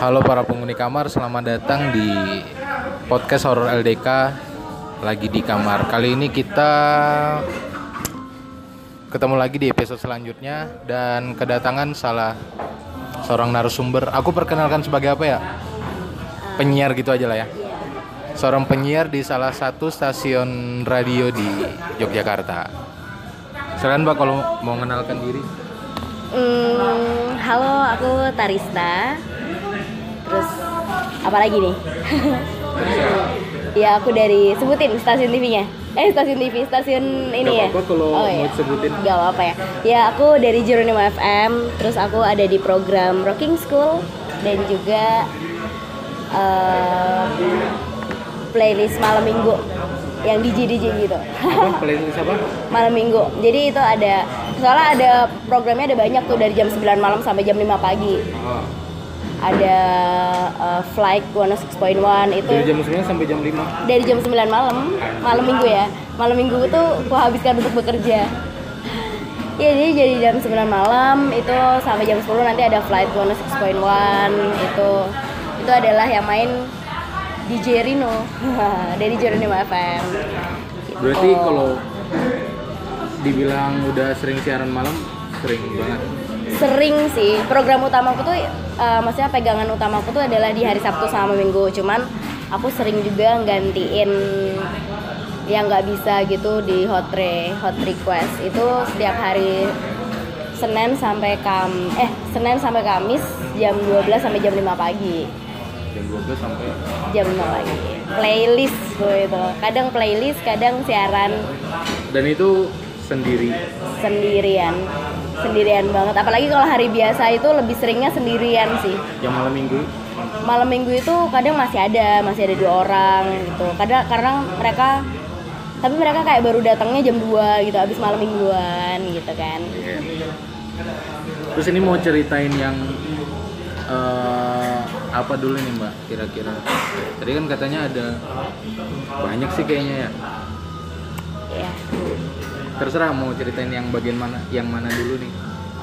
Halo para penghuni kamar, selamat datang di podcast horror LDK lagi di kamar. Kali ini kita ketemu lagi di episode selanjutnya dan kedatangan salah seorang narasumber. Aku perkenalkan sebagai apa ya? Penyiar gitu aja lah ya. Seorang penyiar di salah satu stasiun radio di Yogyakarta. Silakan Mbak kalau mau mengenalkan diri. Hmm, halo, aku Tarista. Terus apa lagi nih? ya aku dari sebutin stasiun TV-nya. Eh stasiun TV, stasiun ini Gak ya. kalau oh, mau ya. disebutin. Gak apa-apa ya. Ya aku dari Jeronimo FM. Terus aku ada di program Rocking School dan juga eh, playlist malam minggu yang DJ DJ gitu. Apa playlist apa? malam minggu. Jadi itu ada soalnya ada programnya ada banyak tuh dari jam 9 malam sampai jam 5 pagi. Oh. Ada uh, Flight 106.1 itu Dari jam 9 sampai jam 5. dari jam 9 malam, malam minggu ya. Malam minggu itu aku habiskan untuk bekerja. Ya jadi jadi jam 9 malam itu sampai jam 10 nanti ada Flight 106.1 itu itu adalah yang main DJ Rino dari Jeronimo FM. Berarti Gitu. kalau dibilang udah sering siaran malam, sering banget. Sering sih. Program utamaku tuh eh, maksudnya pegangan utamaku tuh adalah di hari Sabtu sama Minggu. Cuman aku sering juga gantiin yang nggak bisa gitu di hot re hot request. Itu setiap hari Senin sampai Kam eh Senin sampai Kamis jam 12 sampai jam 5 pagi. Jam 12 sampai jam 5 pagi. Playlist gitu kadang playlist kadang siaran. Dan itu sendiri. sendirian sendirian banget. Apalagi kalau hari biasa itu lebih seringnya sendirian sih. Yang malam minggu? Malam minggu itu kadang masih ada masih ada dua orang gitu. Kadang kadang mereka tapi mereka kayak baru datangnya jam 2 gitu abis malam mingguan gitu kan. Terus ini mau ceritain yang eh, apa dulu nih Mbak kira-kira? Tadi kan katanya ada banyak sih kayaknya ya. ya Terserah mau ceritain yang bagian mana, yang mana dulu nih.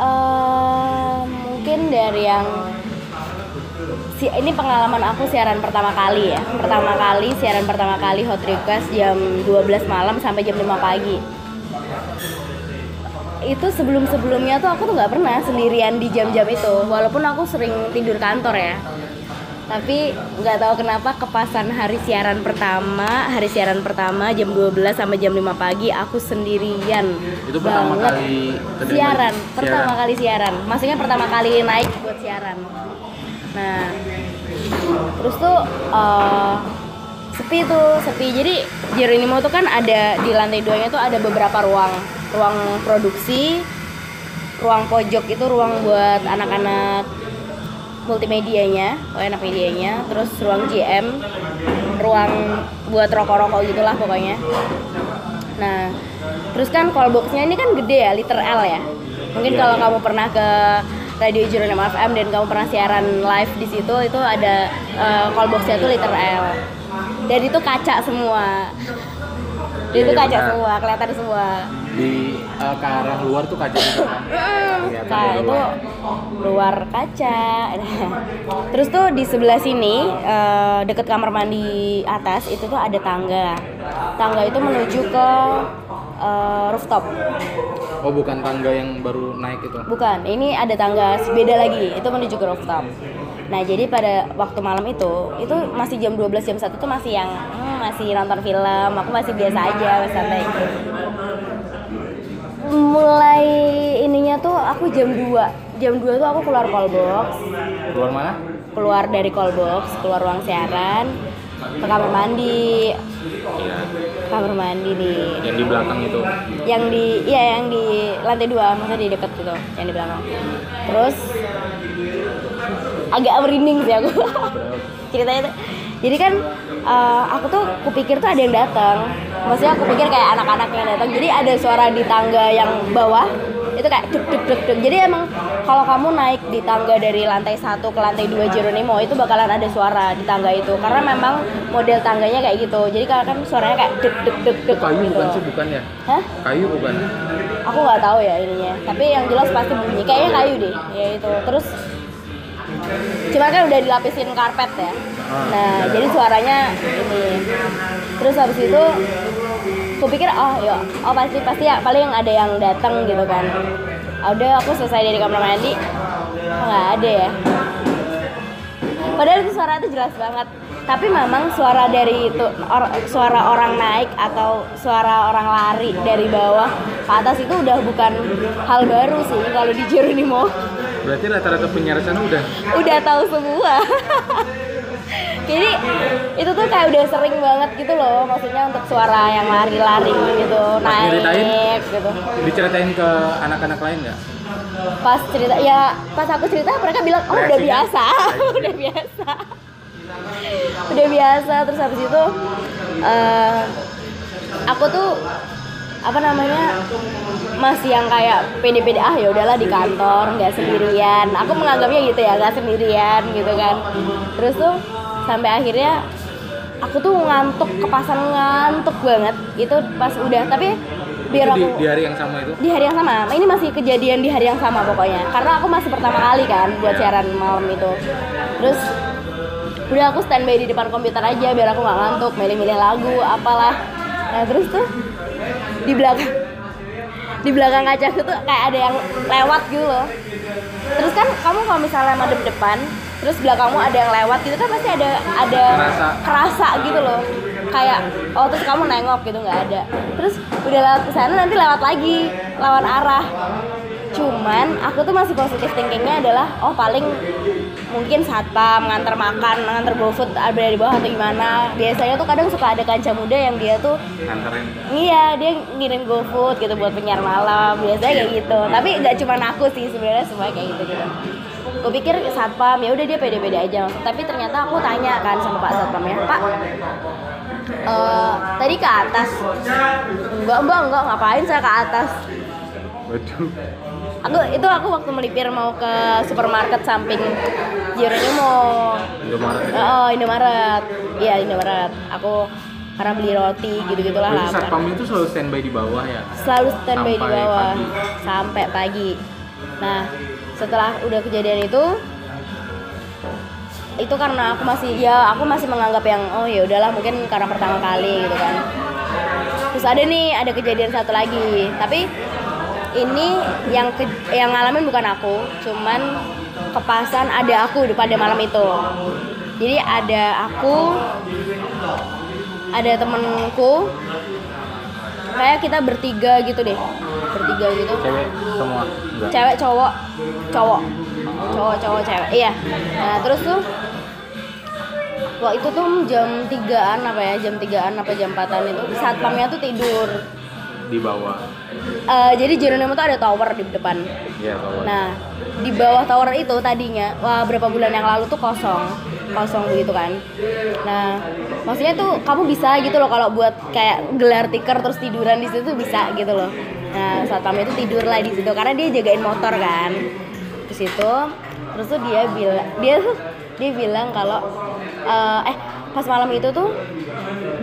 Eh, mungkin dari yang si ini pengalaman aku siaran pertama kali ya. Pertama kali siaran pertama kali hot request jam 12 malam sampai jam 5 pagi. Itu sebelum sebelumnya tuh aku tuh nggak pernah sendirian di jam-jam itu. Walaupun aku sering tidur kantor ya tapi nggak tahu kenapa kepasan hari siaran pertama hari siaran pertama jam 12 sampai jam 5 pagi aku sendirian Itu pertama banget. kali siaran siaran. pertama kali siaran. Maksudnya pertama kali naik buat siaran. Nah terus tuh eh, sepi tuh sepi. Jadi Jeronimo tuh kan ada di lantai duanya tuh ada beberapa ruang. Ruang produksi ruang pojok itu ruang buat anak-anak multimedianya oh anak medianya terus ruang GM ruang buat rokok-rokok gitulah pokoknya Nah, terus kan call boxnya ini kan gede ya, liter L ya. Mungkin Iya, kalau kamu pernah ke Radio Jeronimo FM dan kamu pernah siaran live di situ, itu ada eh, call boxnya tuh liter L. Dan itu kaca semua. Dan Iya, itu iya, kaca benar. semua, kelihatan semua. Di eh, ke arah luar tuh kaca. Iya, Nah, itu luar. luar kaca. Terus tuh di sebelah sini eh, deket kamar mandi atas itu tuh ada tangga. Tangga itu menuju ke eh, rooftop. Oh, bukan tangga yang baru naik itu. Bukan, ini ada tangga beda lagi. Itu menuju ke rooftop. Nah, jadi pada waktu malam itu, itu masih jam 12 jam 1 tuh masih yang hmm, masih nonton film, aku masih biasa aja, masih santai. Mulai ininya tuh aku jam 2. Jam 2 tuh aku keluar call box, Keluar mana? keluar dari call box, keluar ruang siaran, ke kamar mandi. Iya. Kamar mandi nih. Yang di belakang itu. yang di iya yang di lantai dua maksudnya di dekat gitu yang di belakang terus agak merinding sih aku. Ceritanya tuh jadi kan eh, aku tuh kupikir tuh ada yang datang maksudnya aku pikir kayak anak-anak yang datang jadi ada suara di tangga yang bawah itu kayak duk duk duk duk. Jadi emang kalau kamu naik di tangga dari lantai satu ke lantai dua Jeronimo itu bakalan ada suara di tangga itu. Karena memang model tangganya kayak gitu. Jadi kalau kan suaranya kayak duk duk duk duk. Kayu gitu. bukan sih bukan ya? Hah? Kayu bukan. aku nggak tahu ya ininya. Tapi yang jelas pasti bunyi. Kayaknya kayu deh. Ya itu. Terus cuman kan udah dilapisin karpet ya. Ah, nah iya. jadi suaranya ini. Terus habis itu kupikir oh ya oh pasti pasti ya. Paling ada yang datang gitu kan. Ah, udah aku selesai dari kamar mandi. Oh, nggak ada ya. Padahal itu suara itu jelas banget tapi memang suara dari itu or- suara orang naik atau suara orang lari dari bawah ke atas itu udah bukan hal baru sih kalau di Jeronimo Berarti rata-rata penyiar sana udah udah tahu semua. Jadi itu tuh kayak udah sering banget gitu loh maksudnya untuk suara yang lari-lari gitu nyeritain? naik gitu. Diceritain ke anak-anak lain nggak? pas cerita ya pas aku cerita mereka bilang oh udah biasa udah biasa udah biasa terus habis itu eh, aku tuh apa namanya masih yang kayak pede-pede ah ya udahlah di kantor nggak sendirian. Aku menganggapnya gitu ya nggak sendirian gitu kan. Terus tuh sampai akhirnya aku tuh ngantuk kepasan ngantuk banget. Itu pas udah tapi biar Itu di, aku di hari yang sama itu? di hari yang sama. Ini masih kejadian di hari yang sama pokoknya. Karena aku masih pertama kali kan buat siaran malam itu. Terus udah aku standby di depan komputer aja biar aku nggak ngantuk milih-milih lagu apalah. Nah terus tuh di belakang di belakang kaca tuh kayak ada yang lewat gitu loh. Terus kan kamu kalau misalnya madep depan terus belakangmu ada yang lewat gitu kan pasti ada ada Kerasa. kerasa gitu loh. Kayak oh terus kamu nengok gitu nggak ada. Terus udah lewat ke sana nanti lewat lagi lawan arah. Cuman aku tuh masih positif thinkingnya adalah oh paling mungkin satpam nganter makan nganter GoFood ada di bawah atau gimana biasanya tuh kadang suka ada kanca muda yang dia tuh Nganterin Iya, dia ngirim GoFood gitu buat penyiar malam. Biasanya kayak gitu. Tapi nggak cuma aku sih sebenarnya semua kayak gitu gitu. Gue pikir satpam ya udah dia pede-pede aja. Tapi ternyata aku tanya kan sama Pak satpamnya, Pak, eh, tadi ke atas? Enggak, enggak, enggak. Ngapain saya ke atas? Waduh Aku itu aku waktu melipir mau ke supermarket samping Jeronimo. Indomaret Oh, Indomaret. Iya, Indomaret. Aku karena beli roti gitu-gitulah Berarti lapar satpam itu selalu standby di bawah ya? selalu standby di bawah pagi. sampai pagi. Nah, setelah udah kejadian itu itu karena aku masih ya aku masih menganggap yang oh ya udahlah mungkin karena pertama kali gitu kan. Terus ada nih ada kejadian satu lagi, tapi ini yang ke, yang ngalamin bukan aku, cuman kepasan ada aku pada malam itu. Jadi ada aku, ada temenku, kayak kita bertiga gitu deh, bertiga gitu. Cewek semua? Enggak. Cewek cowok. Cowok. Cowok cowok cewek. Iya. Nah terus tuh waktu itu tuh jam 3an apa ya? Jam 3an apa jam 4an itu. Satpamnya tuh tidur. Di bawah Eh, jadi Jeronimo tuh ada tower di depan Iya bawah Nah, di bawah tower itu tadinya, wah berapa bulan yang lalu tuh kosong, kosong begitu kan. Nah, maksudnya tuh kamu bisa gitu loh kalau buat kayak gelar tikar terus tiduran di situ tuh bisa gitu loh. Nah, satpam itu tidur lah di situ karena dia jagain motor kan. Di situ, terus tuh dia bilang, dia tuh dia bilang kalau eh, eh pas malam itu tuh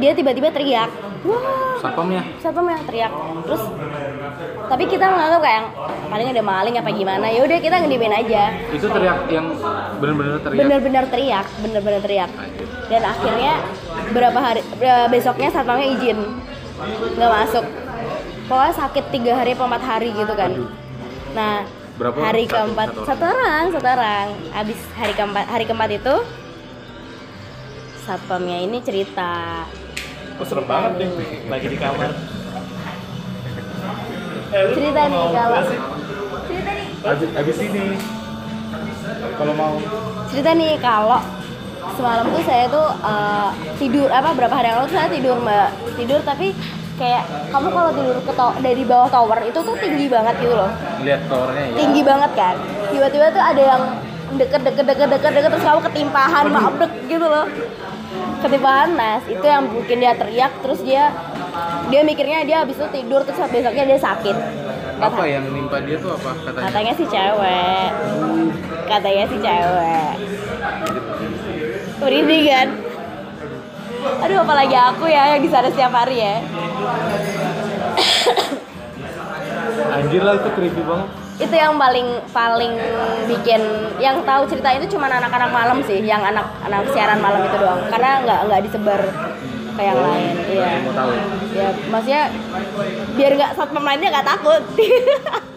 dia tiba-tiba teriak, wah. Satpamnya? satpam yang teriak. Terus tapi kita menganggap kayak paling ada maling apa gimana. Ya udah kita ngedimin aja. Itu teriak yang bener-bener teriak? Bener-bener teriak bener-bener teriak. Dan akhirnya berapa hari besoknya satpamnya izin nggak masuk. Pokoknya sakit tiga hari atau empat hari gitu kan. Nah Berapa? hari Satu- keempat satu satu orang. satu orang habis hari keempat hari keempat itu satpamnya ini cerita Oh, serem banget deh. Lagi di kamar. Eh, cerita nih kalau cerita nih. Abis, abis ini kalau mau. Cerita nih kalau semalam tuh saya tuh eh, tidur apa berapa hari yang lalu tuh saya tidur mbak. Tidur tapi kayak kamu kalau tidur ke to- dari bawah tower itu tuh tinggi banget gitu loh. Lihat towernya ya tinggi banget kan? Tiba-tiba tuh ada yang deket deket deket deket deket terus kamu ketimpahan mabek gitu loh ketimpahan nah itu yang bikin dia teriak terus dia dia mikirnya dia habis itu tidur terus besoknya dia sakit. Apa yang nimpa dia tuh apa katanya? katanya si cewek. Katanya si cewek. Merinding kan? Aduh apalagi aku ya yang di sana setiap hari ya. Anjir lah itu creepy banget. Itu yang paling paling bikin yang tahu cerita itu cuma anak-anak malam sih yang anak anak siaran malam itu doang. Karena nggak nggak disebar ke yang lain iya. mau tahu. Ya maksudnya biar nggak satpam lainnya nggak takut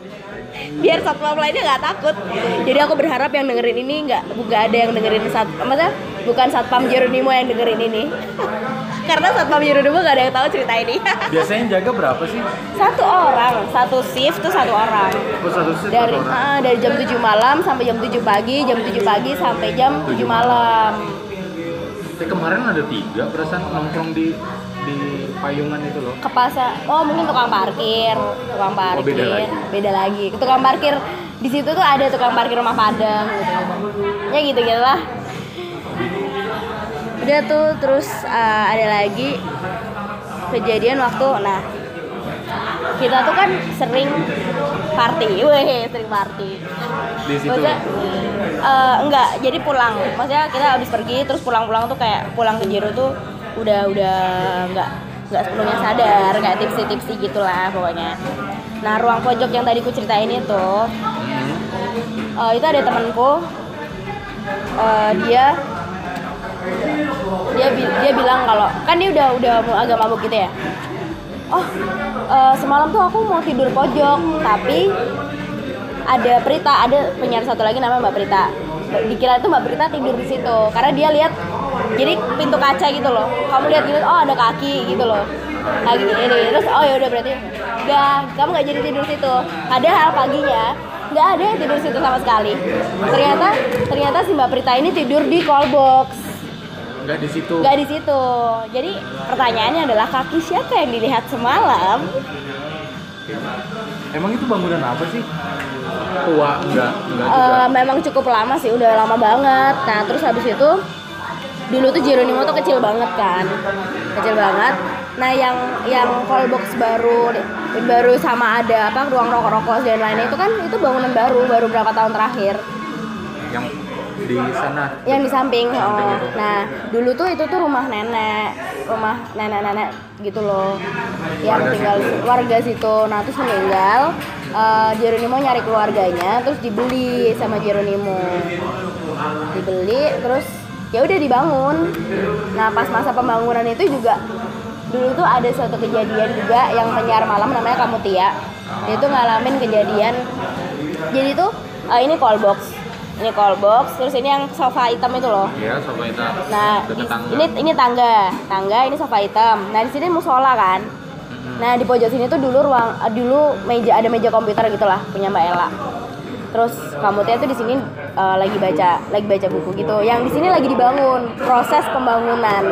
biar satpam lainnya nggak takut. Jadi aku berharap yang dengerin ini nggak nggak ada yang dengerin sat maksudnya bukan satpam Jeronimo yang dengerin ini. Karena satpam Jeronimo nggak ada yang tahu cerita ini. Biasanya yang jaga berapa sih? Satu orang satu shift tuh satu orang. Oh satu shift dari satu orang. ah, dari jam 7 malam sampai jam 7 pagi jam 7 pagi sampai jam 7 malam. Tapi kemarin ada tiga perasaan nongkrong di di payungan itu loh. Ke pasar oh mungkin tukang parkir tukang parkir Oh, beda lagi. beda lagi. Tukang parkir di situ tuh ada tukang parkir rumah padang gitu. Ya gitu gitu lah udah tuh terus uh, ada lagi kejadian waktu nah kita tuh kan sering party. Weh sering party. Di situ Maksudnya, eh, enggak, jadi pulang. Maksudnya kita habis pergi terus pulang-pulang tuh kayak pulang ke Jero tuh udah udah enggak enggak sepenuhnya sadar, kayak tipsi-tipsi gitulah pokoknya. Nah, ruang pojok yang tadi ku ceritain itu eh, itu ada temanku eh, dia dia dia bilang kalau kan dia udah udah mau agak mabuk gitu ya. Oh, eh, semalam tuh aku mau tidur pojok, tapi ada Prita, ada penyiar satu lagi namanya Mbak Prita. Dikira itu Mbak Prita tidur di situ karena dia lihat jadi pintu kaca gitu loh. Kamu lihat gitu, oh ada kaki gitu loh. Kaki ini. Terus oh ya udah berarti udah kamu nggak jadi tidur situ. Padahal paginya nggak ada yang tidur situ sama sekali. Ternyata ternyata si Mbak Prita ini tidur di call box nggak di situ nggak di situ. Jadi pertanyaannya adalah kaki siapa yang dilihat semalam? emang itu bangunan apa sih tua enggak enggak juga Eh, memang cukup lama sih, udah lama banget. Nah, terus habis itu dulu tuh Jeronimo tuh kecil banget kan, kecil banget. Nah, yang yang call box baru baru sama ada apa ruang rokok rokok dan lainnya itu kan itu bangunan baru, baru berapa tahun terakhir. yang di sana Yang di samping. Oh. Nah, dulu tuh itu tuh rumah nenek, rumah nenek-nenek gitu loh. Yang Warga tinggal situ. warga situ. Nah, terus meninggal. eh, Jeronimo nyari keluarganya, terus dibeli sama Jeronimo. Dibeli, terus ya udah dibangun. Nah, pas masa pembangunan itu juga dulu tuh ada suatu kejadian juga yang penyiar malam namanya Kamutia. Dia tuh ngalamin kejadian. Jadi tuh eh, ini call box. Ini call box, terus ini yang sofa hitam itu loh. ya sofa itu Nah, di- tangga. ini ini tangga, tangga ini sofa hitam. Nah, di sini musola kan. Nah, di pojok sini tuh dulu ruang eh, dulu meja ada meja komputer gitulah punya Mbak Ella. Terus kamu tuh di sini eh, lagi baca lagi baca buku gitu. Yang di sini lagi dibangun proses pembangunan.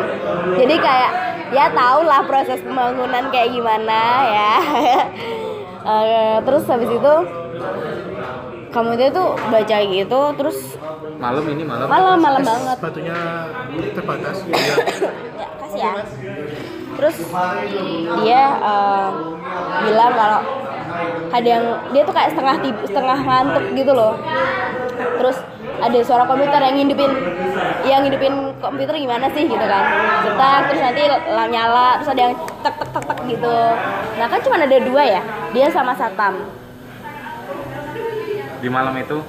Jadi kayak ya tau lah proses pembangunan kayak gimana ya. Eh, terus habis itu kamu tuh baca gitu terus malam ini malam malam malam banget Sepatunya terbatas. ya kasih ya terus dia eh, bilang kalau ada yang dia tuh kayak setengah tib- setengah ngantuk gitu loh. Terus ada suara komputer yang ngidupin yang ngidupin komputer gimana sih gitu kan. Cetak terus nanti la- nyala terus ada yang tek tek tek tek gitu. Nah kan cuma ada dua ya dia sama satpam di malam itu?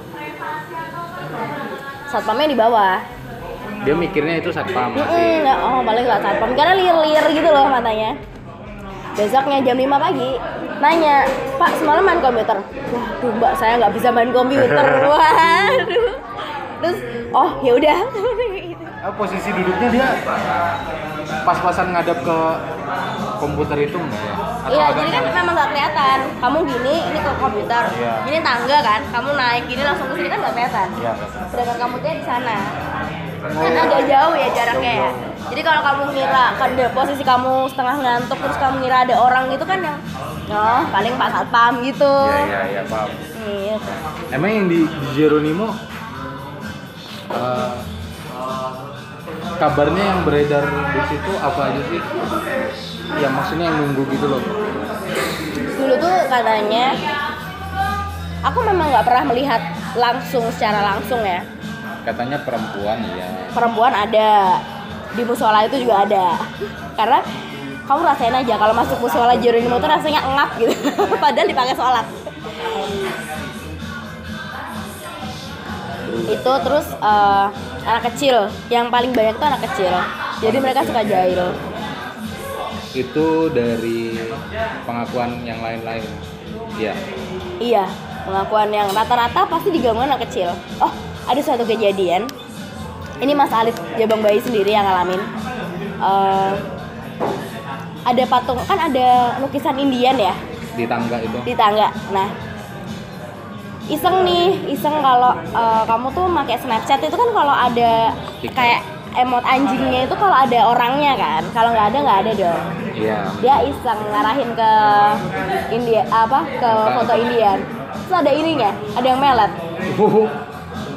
Satpamnya di bawah dia mikirnya itu satpam masih nggak, oh paling nggak satpam. Karena lir-lir gitu loh matanya besoknya jam 5 pagi nanya pak semalam main komputer? Waduh mbak saya nggak bisa main komputer. Waduh. Terus oh ya udah. Ah, posisi duduknya dia pas-pasan ngadap ke komputer itu enggak ya? Iya jadi kan nyala? memang nggak kelihatan. Kamu gini ini ke komputer. Iya. ini tangga kan kamu naik gini langsung ke sini kan nggak kelihatan. Iya. sedangkan kamu tuh di sana kan agak jauh ya jaraknya ya jadi kalau kamu ngira kan posisi kamu setengah ngantuk terus kamu ngira ada orang gitu kan yang oh paling pak satpam gitu Iya iya iya paham. gitu Emang yang di, di Jeronimo eh, kabarnya yang beredar di situ apa aja sih? Yang maksudnya yang nunggu gitu loh. dulu tuh katanya aku memang nggak pernah melihat langsung secara langsung ya Katanya perempuan ya. perempuan ada. Di musola itu juga ada. Karena kamu rasain aja kalau masuk musola Jeronimo tuh rasanya engap gitu. Padahal dipakai sholat. Itu terus eh, anak kecil. Yang paling banyak tuh anak kecil. Jadi mereka suka jahil. Itu dari pengakuan yang lain-lain. Iya. iya pengakuan yang rata-rata pasti diganggu anak kecil. Oh ada suatu kejadian ini Mas Alif Jabang Bayi sendiri yang ngalamin Eh, ada patung kan ada lukisan Indian ya Di tangga itu. di tangga. Nah, iseng nih, iseng kalau eh, kamu tuh pakai Snapchat itu kan kalau ada kayak emot anjingnya itu kalau ada orangnya kan, kalau nggak ada nggak ada dong. Iya. Dia iseng ngarahin ke India apa ke foto Indian. Terus ada ininya, ada yang melet.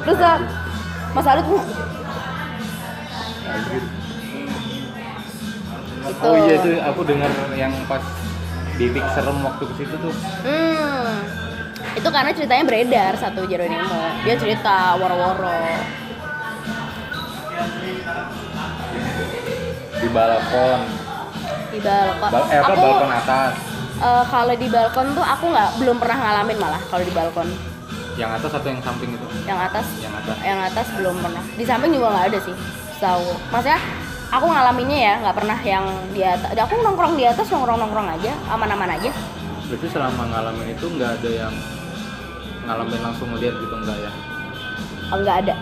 Terus eh, Mas Alut uh, itu. Oh iya itu aku dengar yang pas Bibik serem waktu ke situ tuh. Hmm. Itu karena ceritanya beredar satu Jeronimo. Dia cerita woro-woro. Di balkon. di balkon. Bal eh apa aku balkon atas. eh, kalau di balkon tuh aku nggak belum pernah ngalamin malah kalau di balkon. Yang atas atau yang samping itu? Yang atas, Yang atas. yang atas belum pernah. Di samping juga nggak ada sih. Tahu. Maksudnya aku ngalaminnya ya nggak pernah yang di atas. Aku nongkrong di atas nongkrong nongkrong aja, aman-aman aja. Berarti selama ngalamin itu nggak ada yang ngalamin langsung ngeliat gitu enggak ya? Oh, nggak ada.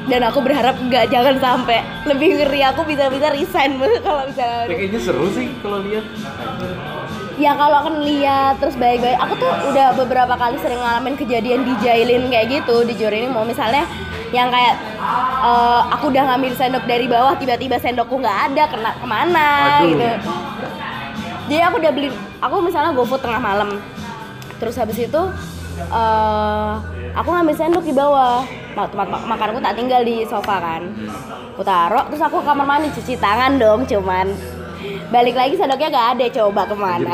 Dan aku berharap nggak jangan sampai lebih ngeri aku bisa-bisa resign kalau bisa Ya, kayaknya seru sih kalau lihat. Ya kalau akan lihat terus baik-baik aku tuh udah beberapa kali sering ngalamin kejadian dijailin kayak gitu di Jor ini mau misalnya yang kayak eh, aku udah ngambil sendok dari bawah tiba-tiba sendokku nggak ada kena ke mana Aduh. gitu. Jadi aku udah beli aku misalnya GoFood tengah malam. Terus habis itu eh aku ngambil sendok di bawah. Ma- tempat mak- makanku tak tinggal di sofa kan. Aku taruh terus aku ke kamar mandi cuci tangan dong cuman balik lagi sendoknya nggak ada coba ke mana?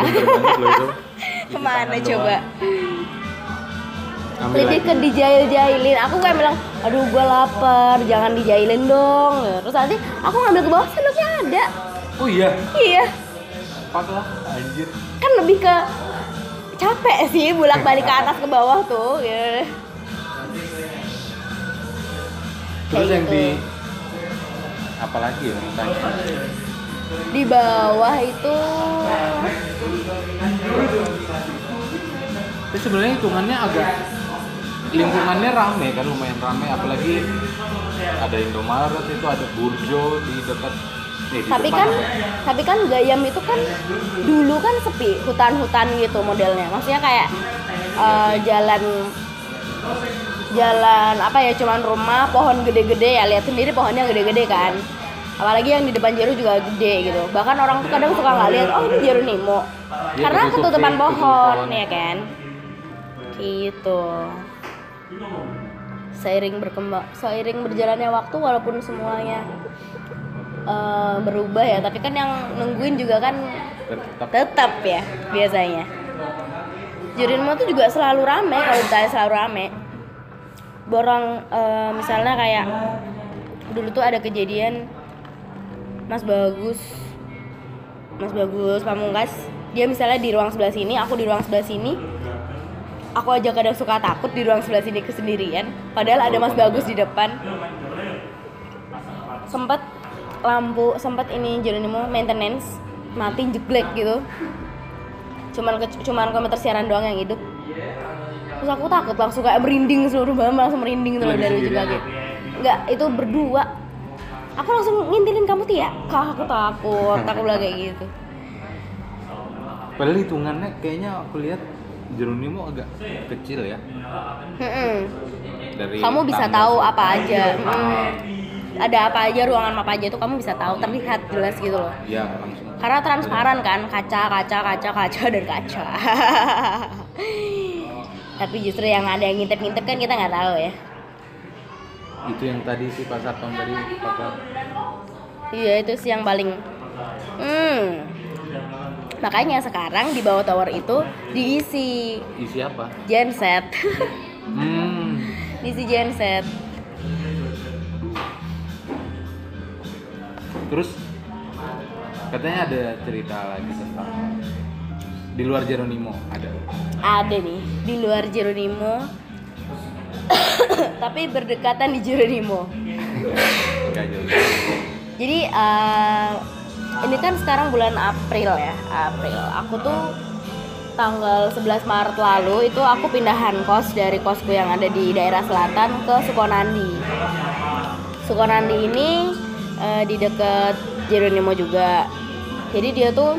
Ke mana coba? lebih ke dijail-jailin. Aku kayak bilang aduh gue lapar jangan dijailin dong. Terus nanti aku ngambil ke bawah sendoknya ada. Oh iya. iya. Fuck lah anjir. kan lebih ke capek sih bolak balik ke atas ke bawah tuh ya. Terus Kayak yang gitu. di apalagi ya di bawah itu. Itu sebenarnya hitungannya agak lingkungannya rame kan lumayan rame. Apalagi ada Indomaret itu ada Burjo di dekat eh, di tapi kan ya? tapi kan Gayam itu kan dulu kan sepi hutan-hutan gitu modelnya. Maksudnya kayak eh, jalan jalan apa ya cuman rumah pohon gede-gede ya. Lihat sendiri pohonnya gede-gede kan apalagi yang di depan Jeru juga gede gitu. Bahkan orang tuh kadang suka nggak lihat oh ini Jeru Nemo Iya, karena ketutup ketutupan pohon pohon. ya kan? Gitu. Seiring berkembang seiring berjalannya waktu walaupun semuanya eh, berubah ya tapi kan yang nungguin juga kan tetap tetap ya biasanya. Jurinmo tuh juga selalu rame kalau ditanya selalu rame. Borong eh, misalnya kayak dulu tuh ada kejadian Mas Bagus. Mas Bagus Pamungkas. Dia misalnya di ruang sebelah sini aku di ruang sebelah sini. Aku aja kadang suka takut di ruang sebelah sini kesendirian. Padahal ada Mas Bagus di depan. Sempet lampu sempet ini Jeronimo maintenance mati jeglek gitu. Cuman ke, cuman komputer siaran doang yang hidup. Terus aku takut langsung kayak merinding seluruh badan langsung merinding tuh dari ujung kaki enggak itu berdua aku langsung ngintilin kamu Tia kak aku takut. Aku bilang kayak gitu. Padahal hitungannya kayaknya aku lihat Jeronimo agak kecil ya. Dari kamu bisa tahu apa aja. Mm. ada apa aja ruangan apa aja itu kamu bisa tahu. Terlihat jelas gitu loh. Ya langsung. Karena transparan kan kaca kaca kaca kaca dan kaca. Tapi justru yang ada yang ngintip-ngintip kan kita nggak tahu ya itu yang tadi si pasar tahun tadi apa iya itu sih yang paling hmm. Makanya sekarang di bawah tower itu diisi. Isi apa? Genset hmm. Diisi genset terus katanya ada cerita lagi tentang di luar Jeronimo ada. Ada nih di luar Jeronimo tapi berdekatan di Jeronimo. Jadi eh, ini kan sekarang bulan April ya, April. Aku tuh tanggal 11 Maret lalu itu aku pindahan kos dari kosku yang ada di daerah selatan ke Sukonandi. Sukonandi ini eh, di dekat Jeronimo juga. Jadi dia tuh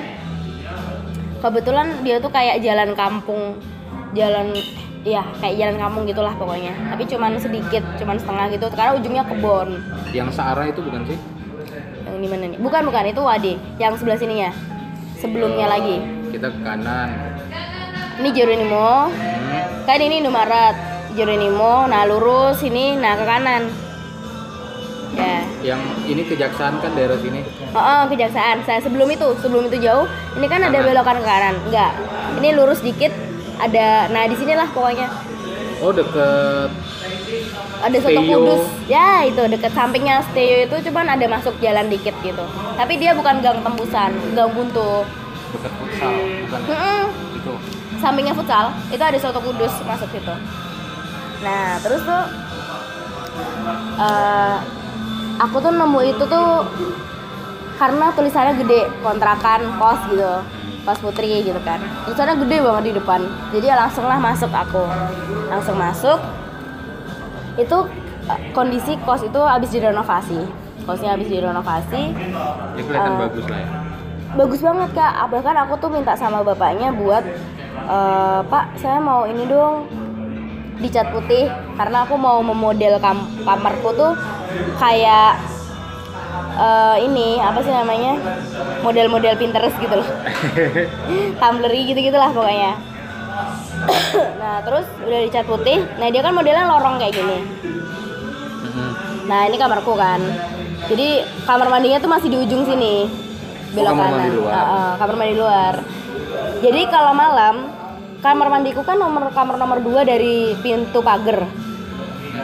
kebetulan dia tuh kayak jalan kampung, jalan ya kayak jalan kampung gitulah pokoknya. Tapi cuman sedikit, cuman setengah gitu. Karena ujungnya kebon. Yang searah itu bukan sih? Yang di mana nih? Bukan bukan itu Wade. Yang sebelah sininya. Sebelumnya lagi. Kita ke kanan. Ini Jeronimo. Hmm. Kan ini Indomaret. Jeronimo. Nah lurus ini. Nah ke kanan. Ya. Yang ini kejaksaan kan daerah sini. Oh, oh, kejaksaan. Saya sebelum itu, sebelum itu jauh, ini kan ada Kanan. belokan ke kanan. Enggak. Ini lurus dikit. Ada. Nah di sinilah pokoknya. Oh deket Ada soto Steo. kudus. Ya itu deket sampingnya Steo itu cuman ada masuk jalan dikit gitu. Tapi dia bukan gang tembusan, gang buntu. deket futsal bukan ya? Mm-mm. itu. sampingnya futsal itu ada soto kudus masuk situ nah terus tuh eh, aku tuh nemu itu tuh karena tulisannya gede kontrakan kos gitu kos putri gitu kan. Tulisannya gede banget di depan. Jadi langsung lah masuk aku. Langsung masuk. Itu eh, kondisi kos itu habis direnovasi. Kosnya habis direnovasi. Ya kelihatan Eh, bagus lah ya. bagus banget kak. Bahkan aku tuh minta sama bapaknya buat "Eh, pak saya mau ini dong dicat putih. Karena aku mau memodel kam kamarku tuh kayak eh, ini apa sih namanya model-model Pinterest gitu loh Tumblr gitu gitulah pokoknya nah terus udah dicat putih nah dia kan modelnya lorong kayak gini Mhm. Nah ini kamarku kan. Jadi kamar mandinya tuh masih di ujung sini, belok Oh, kamar kanan. mandi luar. Heeh, kamar mandi luar. Jadi kalau malam kamar mandiku kan nomor kamar nomor 2 dari pintu pagar.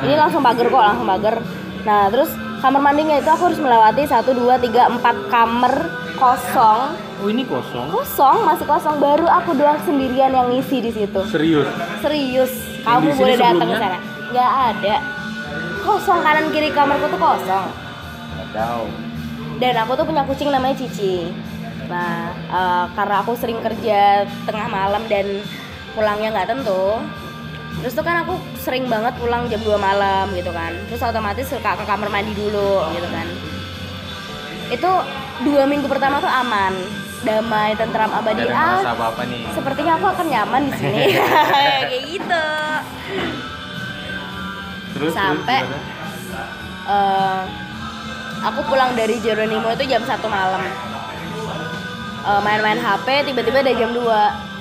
Ini langsung pagar kok, langsung pagar. Nah terus kamar mandinya itu aku harus melewati 1, 2, 3, 4 kamar kosong. Oh ini kosong. kosong masih kosong. Baru aku doang sendirian yang ngisi di situ. Serius. serius. Kamu boleh datang ke sana. Nggak ada. Kosong kanan kiri kamarku tuh kosong. Tahu. dan aku tuh punya kucing namanya Cici. Nah eh, karena aku sering kerja tengah malam dan pulangnya nggak tentu terus tuh kan aku sering banget pulang jam 2 malam gitu kan. Terus otomatis ke, ke kamar mandi dulu gitu kan. Itu dua minggu pertama tuh aman damai tentram abadi. ah merasa apa-apa nih. sepertinya aku akan nyaman di sini. Kayak gitu. Terus Sampai- terus? Eh, aku pulang dari Jeronimo itu jam satu malam. Eh, main-main HP tiba-tiba ada jam 2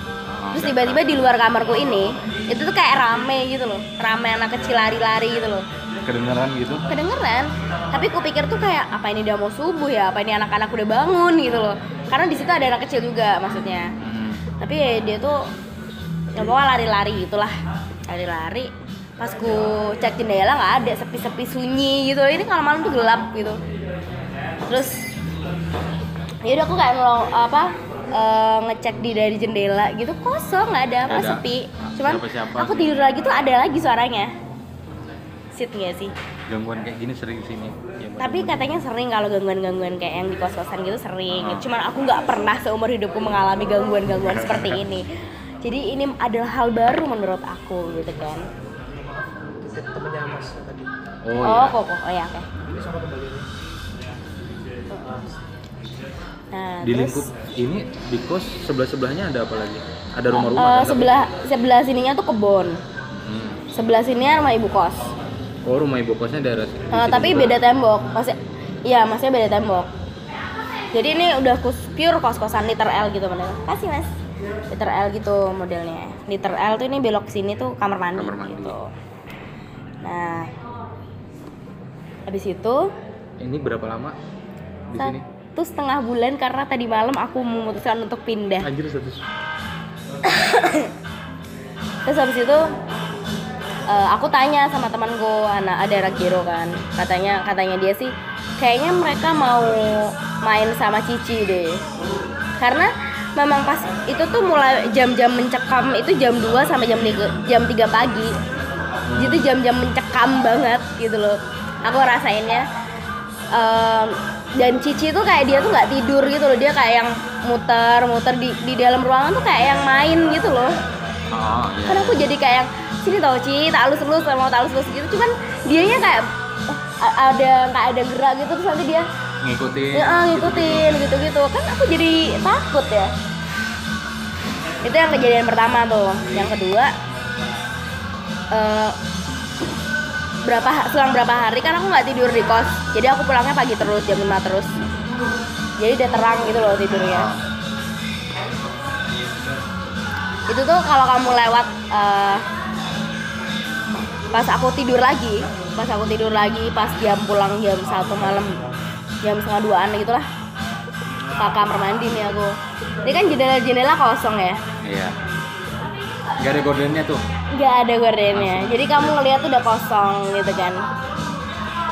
terus tiba-tiba di luar kamarku ini itu tuh kayak rame gitu loh. Rame anak kecil lari-lari gitu loh. Kedengeran gitu. kedengeran. Tapi ku pikir tuh kayak apa ini udah mau subuh ya? Apa ini anak-anak udah bangun gitu loh. Karena di situ ada anak kecil juga maksudnya. Hmm. tapi ya dia tuh ya pokoknya lari-lari gitulah. Lari-lari. Pas ku cek jendela nggak ada sepi-sepi sunyi gitu. Ini kalau malam tuh gelap gitu. Terus ya udah aku kayak ngelong apa eh, ngecek di dari jendela gitu kosong nggak ada apa ada. sepi. Cuman Siapa-siapa. aku tidur lagi tuh ada lagi suaranya. Sit nggak sih. Gangguan kayak gini sering di sini. Ya, tapi katanya sering kalau gangguan-gangguan kayak yang di kos-kosan gitu sering. Cuman aku nggak pernah seumur hidupku mengalami gangguan-gangguan seperti ini. Jadi ini adalah hal baru menurut aku gitu kan. Temennya mas tadi. Oh, oh, iya. kok kok. Oh ya oke. Ini sama kembali nah Di terus lingkup ini di kos sebelah sebelahnya ada apa lagi? Ada eh, rumah-rumah. tapi- sebelah sebelah sininya tuh kebon Hmm. sebelah sininya rumah ibu kos Oh rumah ibu kosnya daerah. Eh, situ tapi juga. beda tembok masih iya masih beda tembok jadi ini udah kus pure kos kosan liter L gitu modelnya kasih mas liter L gitu modelnya liter L tuh ini belok sini tuh kamar mandi, Kamar mandi. gitu nah habis itu Ini berapa lama di sini? Satu setengah bulan karena tadi malam aku memutuskan untuk pindah. Anjir satu. terus habis itu eh, aku tanya sama temanku anak ada anak Giro kan? Katanya katanya dia sih kayaknya mereka mau main sama Cici deh. Karena memang pas itu tuh mulai jam-jam mencekam itu jam 2 sampai jam 3, jam 3 pagi. Itu jam-jam mencekam banget gitu loh. Aku rasainnya Em, dan Cici tuh kayak dia tuh nggak tidur gitu loh. Dia kayak yang muter muter di di dalam ruangan tuh kayak yang main gitu loh. Oh, iya. kan aku jadi kayak yang, sini tau Ci tak halus halus mau tak halus halus gitu. Cuman dianya kayak oh, ada nggak ada gerak gitu. Terus nanti dia ngikutin. ya, ah, ngikutin gitu gitu kan aku jadi takut ya. Itu yang kejadian pertama tuh. Yang kedua eh, berapa selang berapa hari kan aku nggak tidur di kos. Jadi aku pulangnya pagi terus jam 5 terus. Jadi udah terang gitu loh tidurnya. Itu tuh kalau kamu lewat eh, pas aku tidur lagi pas aku tidur lagi pas jam pulang jam satu malam jam setengah duaan gitu lah ke kamar mandi nih aku. Ini kan jendela-jendela kosong ya? Iya. Gak ada gordennya tuh. Nggak ada gordennya. Jadi kamu ngeliat tuh udah kosong gitu kan.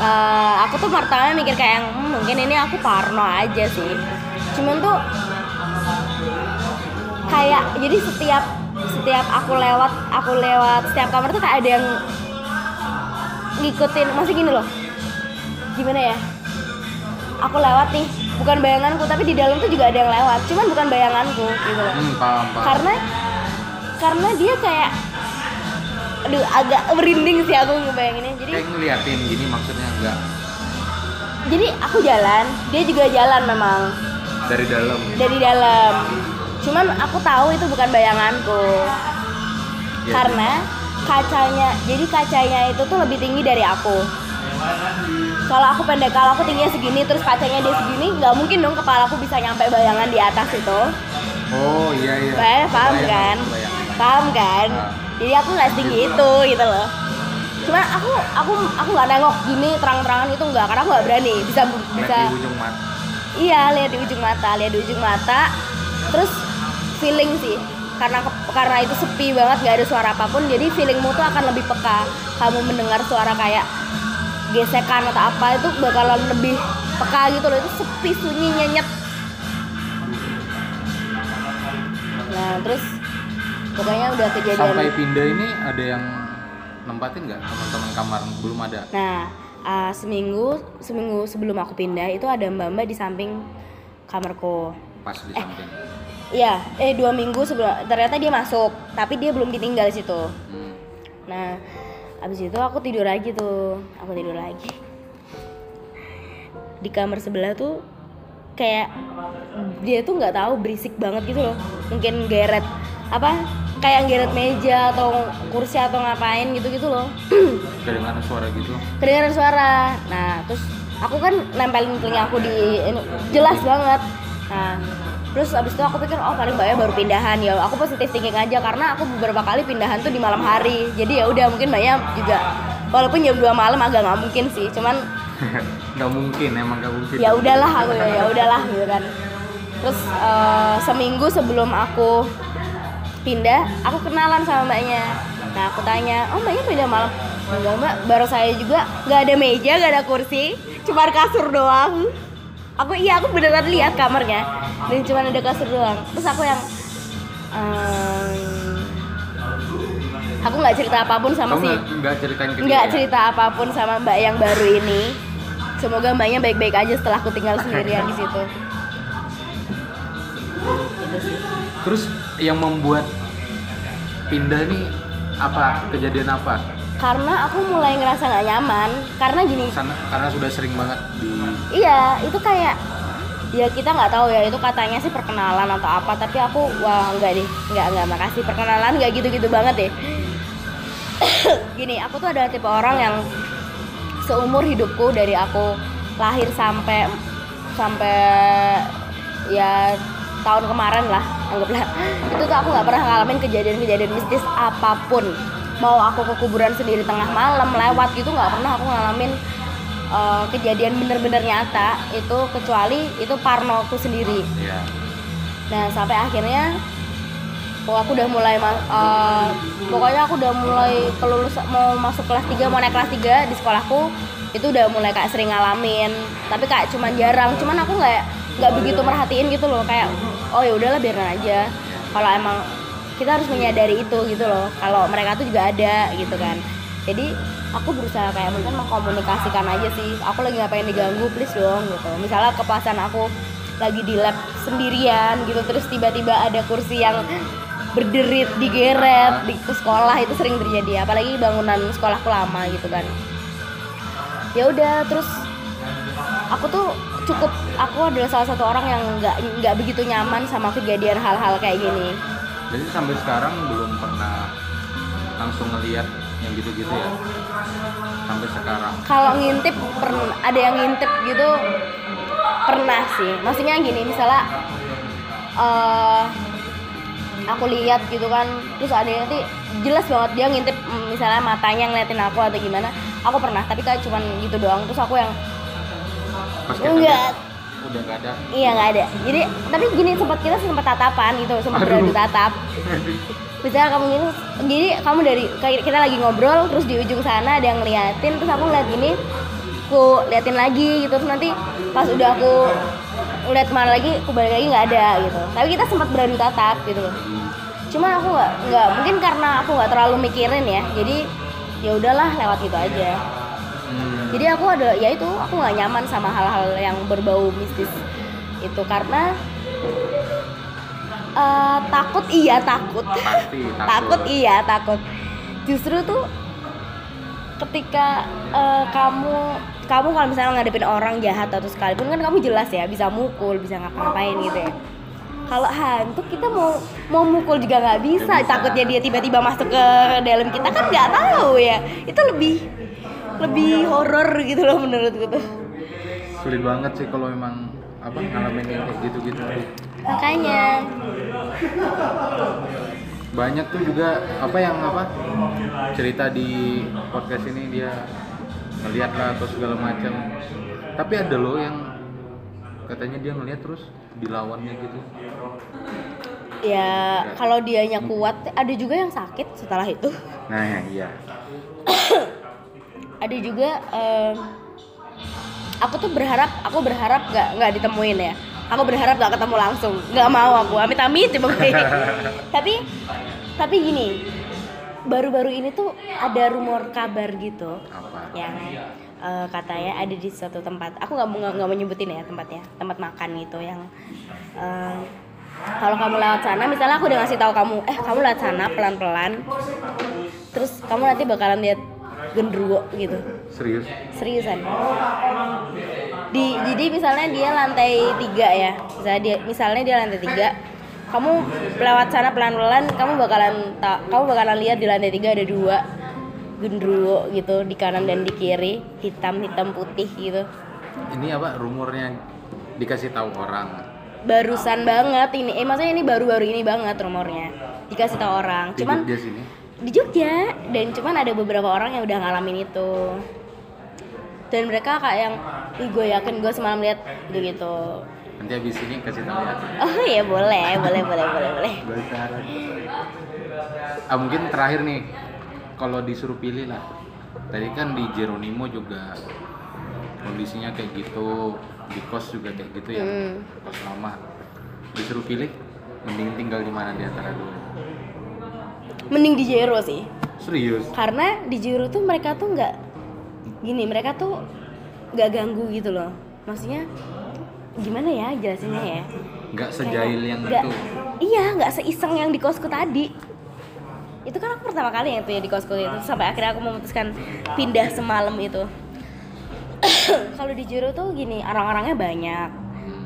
Eh, aku tuh pertama mikir kayak yang, "Hmm, mungkin ini aku parno aja sih. Cuman tuh kayak jadi setiap setiap aku lewat aku lewat setiap kamar tuh kayak ada yang ngikutin masih gini loh. Gimana ya? Aku lewat nih bukan bayanganku tapi di dalam tuh juga ada yang lewat. Cuman bukan bayanganku gitu loh. Hmm, paham, paham. karena karena dia kayak aduh agak merinding sih aku ngebayanginnya jadi Kayak ngeliatin gini maksudnya enggak jadi aku jalan dia juga jalan memang dari dalam. dari dalam cuman aku tahu itu bukan bayanganku Iya. karena kacanya jadi kacanya itu tuh lebih tinggi dari aku kalau aku pendek kalau aku tingginya segini terus kacanya dia segini nggak mungkin dong kepala aku bisa nyampe bayangan di atas itu Oh iya iya. Paham, paham Kebayang, kan? kebayang. Paham kan? Jadi aku nggak setinggi itu gitu loh. Cuma aku aku aku nggak nengok gini terang-terangan itu nggak karena aku nggak berani. Bisa Lihat bisa di ujung mata. iya lihat di ujung mata lihat di ujung mata. Terus feeling sih karena karena itu sepi banget nggak ada suara apa pun jadi feelingmu tuh akan lebih peka. Kamu mendengar suara kayak gesekan atau apa itu bakalan lebih peka gitu loh. Itu sepi sunyi nyenyet. Nah terus pokoknya udah kejadian Sampai pindah ini ada yang nempatin nggak teman-teman kamar belum ada. Nah, uh, seminggu seminggu sebelum aku pindah itu ada mbak-mbak di samping kamarku. Pas di samping. Iya, eh dua minggu sebelum ternyata dia masuk, tapi dia belum ditinggal di situ. Hmm. Nah, abis itu aku tidur lagi tuh, aku tidur lagi. Di kamar sebelah tuh kayak dia tuh nggak tahu berisik banget gitu loh. Mungkin geret apa? Kayak geret meja atau kursi atau ngapain gitu-gitu loh. Kedengaran suara gitu. kedengaran suara nah terus aku kan nempelin telinga aku di ini, jelas banget nah terus abis itu aku pikir oh paling mbaknya baru pindahan ya aku positif thinking aja karena aku beberapa kali pindahan tuh di malam hari jadi ya udah mungkin mbaknya juga walaupun jam 2 malam agak nggak mungkin sih cuman nggak mungkin emang nggak mungkin. ya udahlah aku ya ya udahlah gitu kan terus eh, seminggu sebelum aku pindah aku kenalan sama mbaknya. Nah aku tanya oh mbaknya pindah malam? Enggak mbak. Baru saya juga nggak ada meja nggak ada kursi cuma kasur doang. Aku iya aku beneran lihat kamarnya dan cuma ada kasur doang. Terus aku yang ehm, aku nggak cerita apa pun sama Kamu si nggak ceritain ke nggak dia? cerita apa pun sama mbak yang baru ini. Semoga mbaknya baik-baik aja setelah aku tinggal sendirian di situ. Terus yang membuat pindah nih apa? Kejadian apa? karena aku mulai ngerasa nggak nyaman karena gini Sana, karena sudah sering banget di iya itu kayak ya kita nggak tahu ya itu katanya sih perkenalan atau apa tapi aku wah nggak deh nggak nggak makasih perkenalan nggak gitu-gitu banget deh gini aku tuh adalah tipe orang yang seumur hidupku dari aku lahir sampai sampai ya tahun kemarin lah anggaplah itu tuh aku nggak pernah ngalamin kejadian-kejadian mistis apa pun. Mau aku ke kuburan sendiri tengah malam lewat gitu nggak pernah aku ngalamin eh, kejadian bener-bener nyata. Itu kecuali itu parnoku sendiri. Ya Nah sampai akhirnya oh, aku udah mulai eh, pokoknya aku udah mulai kelulus mau masuk kelas 3 mau naik kelas 3 di sekolahku itu udah mulai kayak sering ngalamin. Tapi kayak cuman jarang. Cuman aku nggak nggak begitu merhatiin gitu loh kayak oh ya udahlah biarin aja. Kalau emang kita harus menyadari itu gitu loh kalau mereka tuh juga ada gitu kan. Jadi aku berusaha kayak mungkin mengkomunikasikan aja sih aku lagi pengen diganggu please dong gitu. Misalnya kepasan aku lagi di lab sendirian gitu terus tiba-tiba ada kursi yang berderit digeret di sekolah itu sering terjadi. Apalagi bangunan sekolahku lama gitu kan. Ya udah terus aku tuh cukup aku adalah salah satu orang yang nggak nggak begitu nyaman sama kejadian hal-hal kayak gini Jadi sampai sekarang belum pernah langsung ngelihat yang gitu-gitu ya. Sampai sekarang. kalau ngintip pernah ada yang ngintip gitu pernah sih maksudnya gini misalnya eh aku lihat gitu kan terus ada yang nanti jelas banget dia ngintip mm, misalnya matanya ngeliatin aku atau gimana aku pernah tapi kayak cuman gitu doang terus aku yang Pas kita Enggak. udah nggak ada. iya nggak ada. Jadi tapi gini sempat kita sempat tatapan gitu sempat beradu tatap. Misalnya kamu gitu jadi kamu dari kayak kita lagi ngobrol terus di ujung sana ada yang ngeliatin terus aku ngeliat gini aku liatin lagi gitu. Terus nanti pas udah aku ngeliat ke mana lagi aku balik lagi nggak ada gitu. Tapi kita sempat beradu tatap gitu. Loh cuma aku nggak nggak mungkin karena aku nggak terlalu mikirin ya jadi ya udahlah lewat gitu aja Hmm. jadi aku ada ya itu aku nggak nyaman sama hal-hal yang berbau mistis itu karena eh, takut iya takut Pasti takut. takut iya takut justru tuh ketika eh, kamu kamu kalau misalnya ngadepin orang jahat atau sekalipun kan kamu jelas ya bisa mukul bisa ngapa-ngapain gitu ya kalau hantu kita mau mau mukul juga nggak bisa. Bisa. takutnya dia tiba-tiba masuk ke dalam kita kan nggak tahu ya itu lebih lebih horor gitu loh menurutku tuh Sulit banget sih kalau memang apa ngalamin yang kayak gitu-gitu makanya Banyak tuh juga apa yang apa cerita di podcast ini dia ngeliat lah atau segala macam. Tapi ada loh yang katanya dia ngeliat terus dilawannya gitu. ya kalau dianya kuat ada juga yang sakit setelah itu Nah ya, iya. ada juga em, aku tuh berharap aku berharap nggak nggak ditemuin ya. Aku berharap nggak ketemu langsung. Nggak mau aku amit amit coba tapi tapi gini baru-baru ini tuh ada rumor kabar gitu. Apa? yang eh, katanya ada di suatu tempat. Aku nggak mau nggak mau nyebutin ya tempatnya. Tempat makan gitu yang eh, kalau kamu lewat sana misalnya aku udah ngasih tahu kamu eh kamu lewat sana pelan-pelan. Terus kamu nanti bakalan lihat gendruwo gitu Serius? seriusan di jadi misalnya dia lantai tiga ya misalnya dia misalnya dia lantai tiga kamu lewat sana pelan-pelan kamu bakalan tak kamu bakalan lihat di lantai tiga ada dua gendruwo gitu di kanan dan di kiri hitam hitam putih gitu Ini apa rumornya dikasih tahu orang. barusan banget ini eh maksudnya ini baru-baru ini banget rumornya dikasih tahu orang cuman sini. Di Jogja dan cuman ada beberapa orang yang udah ngalamin itu dan mereka kayak yang ih gue yakin gue semalam lihat gitu gitu Nanti habis ini kasih tahu ya. oh ya boleh boleh boleh boleh boleh Ah mungkin terakhir nih, kalau disuruh pilih lah. Tadi kan di Jeronimo juga kondisinya kayak gitu, di kos juga kayak gitu ya, Hmm. kos lama. Disuruh pilih, mending tinggal di mana di antara dua. Mending di Jero sih. Serius? karena di Jero tuh mereka tuh nggak gini mereka tuh nggak ganggu gitu loh. Maksudnya gimana ya jelasinnya ya? Nggak sejail yang Nggak- itu. iya nggak seiseng yang di kosku tadi. Itu kan aku pertama kali yang tuh ya di kosku itu sampai akhirnya aku memutuskan pindah semalam itu. Kalau di Jero tuh gini orang-orangnya banyak.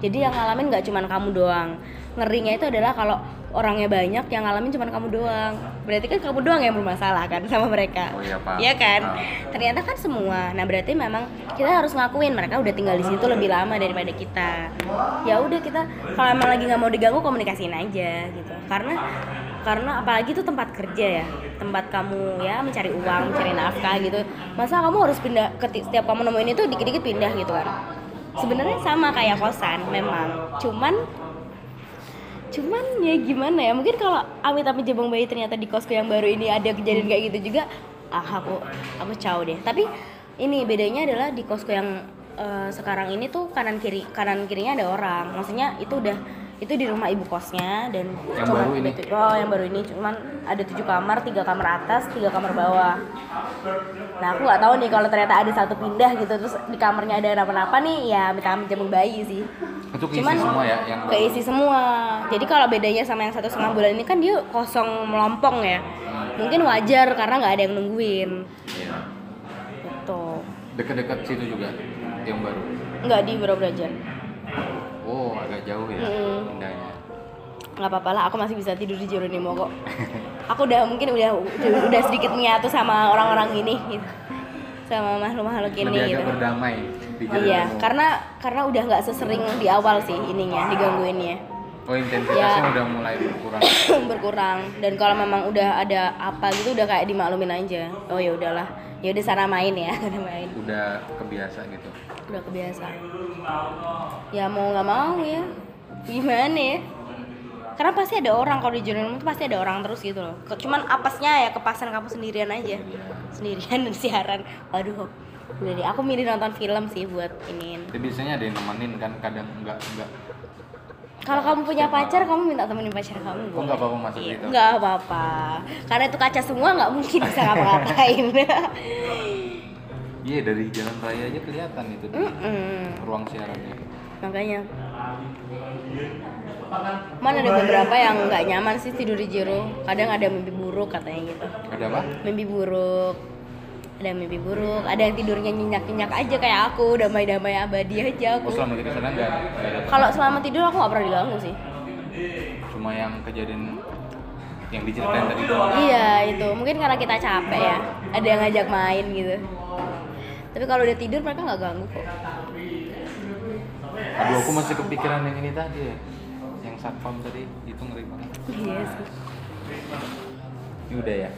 Jadi yang ngalamin nggak cuman kamu doang. Ngerinya itu adalah kalau orangnya banyak yang ngalamin cuman kamu doang. Berarti kan kamu doang yang bermasalah kan sama mereka. Oh iya, Pak. Iya kan? Ah. ternyata kan semua. Nah berarti memang kita harus ngakuin mereka udah tinggal di situ lebih lama daripada kita. Ya udah kita kalau emang lagi nggak mau diganggu komunikasiin aja gitu. Karena karena apalagi itu tempat kerja ya. Tempat kamu ya mencari uang mencari nafkah gitu. Masa kamu harus pindah ke setiap kamu nemuin itu dikit-dikit pindah gitu kan? Sebenarnya sama kayak kosan memang. Cuman cuman ya gimana ya mungkin kalau amit-amit jabang bayi ternyata di kosku yang baru ini ada kejadian kayak gitu juga ah aku aku caw deh. Tapi ini bedanya adalah di kosku yang eh, sekarang ini tuh kanan kiri kanan kirinya ada orang. Maksudnya itu udah itu di rumah ibu kosnya dan Yang baru ini? oh yang baru ini. Cuman ada tujuh kamar tiga kamar atas tiga kamar bawah. Nah aku nggak tahu nih kalau ternyata ada satu pindah gitu terus di kamarnya ada apa-apa nih ya minta jamu bayi sih. Itu keisi Cuman semua ya yang keisi semua. Jadi kalau bedanya sama yang satu setengah bulan ini kan dia kosong melompong ya. Mungkin wajar karena nggak ada yang nungguin. Iya. gitu. Dekat-dekat situ juga yang baru. nggak di Borobudur Oh, agak jauh ya Mm. pindahnya. nggak apa-apa lah aku masih bisa tidur di Jeronimo kok aku udah mungkin udah udah, sedikit menyatu sama orang-orang ini gitu sama makhluk-makhluk ini Lebih gitu berdamai di Oh iya karena karena udah nggak sesering di awal sih ininya digangguinnya Oh, intensitasnya Ya. udah mulai berkurang. berkurang dan kalau memang udah ada apa gitu udah kayak dimaklumin aja oh ya udahlah ya udah sana main ya udah main udah kebiasa gitu. Udah kebiasa. Ya mau nggak mau ya. Gimana ya? Karena pasti ada orang kalau di Jeronimo tuh pasti ada orang terus gitu loh. Cuman apesnya ya kepasan kamu sendirian aja. Sendirian dan siaran. Waduh udah deh. Aku milih nonton film sih buat iniin. Tapi biasanya ada yang nemenin kan, kadang enggak enggak. kalau kamu punya pacar kamu minta temenin pacar kamu Oh, nggak apa-apa masuk Iya, gitu? nggak apa-apa. Karena itu kaca semua nggak mungkin bisa ngapa-ngapain Iya, dari jalan raya aja kelihatan itu di Mm-mm. ruang siarannya. makanya. Mana ada beberapa yang nggak nyaman sih tidur di Jero. Kadang ada mimpi buruk katanya gitu. Ada apa? mimpi buruk. Ada mimpi buruk. Ada yang tidurnya nyenyak nyenyak aja kayak aku. Damai damai abadi aja Oh, aku selama kita sana enggak kalau selama tidur aku nggak pernah diganggu sih. Cuma yang kejadian yang diceritain tadi doang. iya itu. Mungkin karena kita capek ya. Ada yang ngajak main gitu tapi kalau udah tidur mereka nggak ganggu kok Aduh, aku masih kepikiran yang ini tadi ya. Yang satpam tadi itu ngeri banget. iya sih Ini udah ya.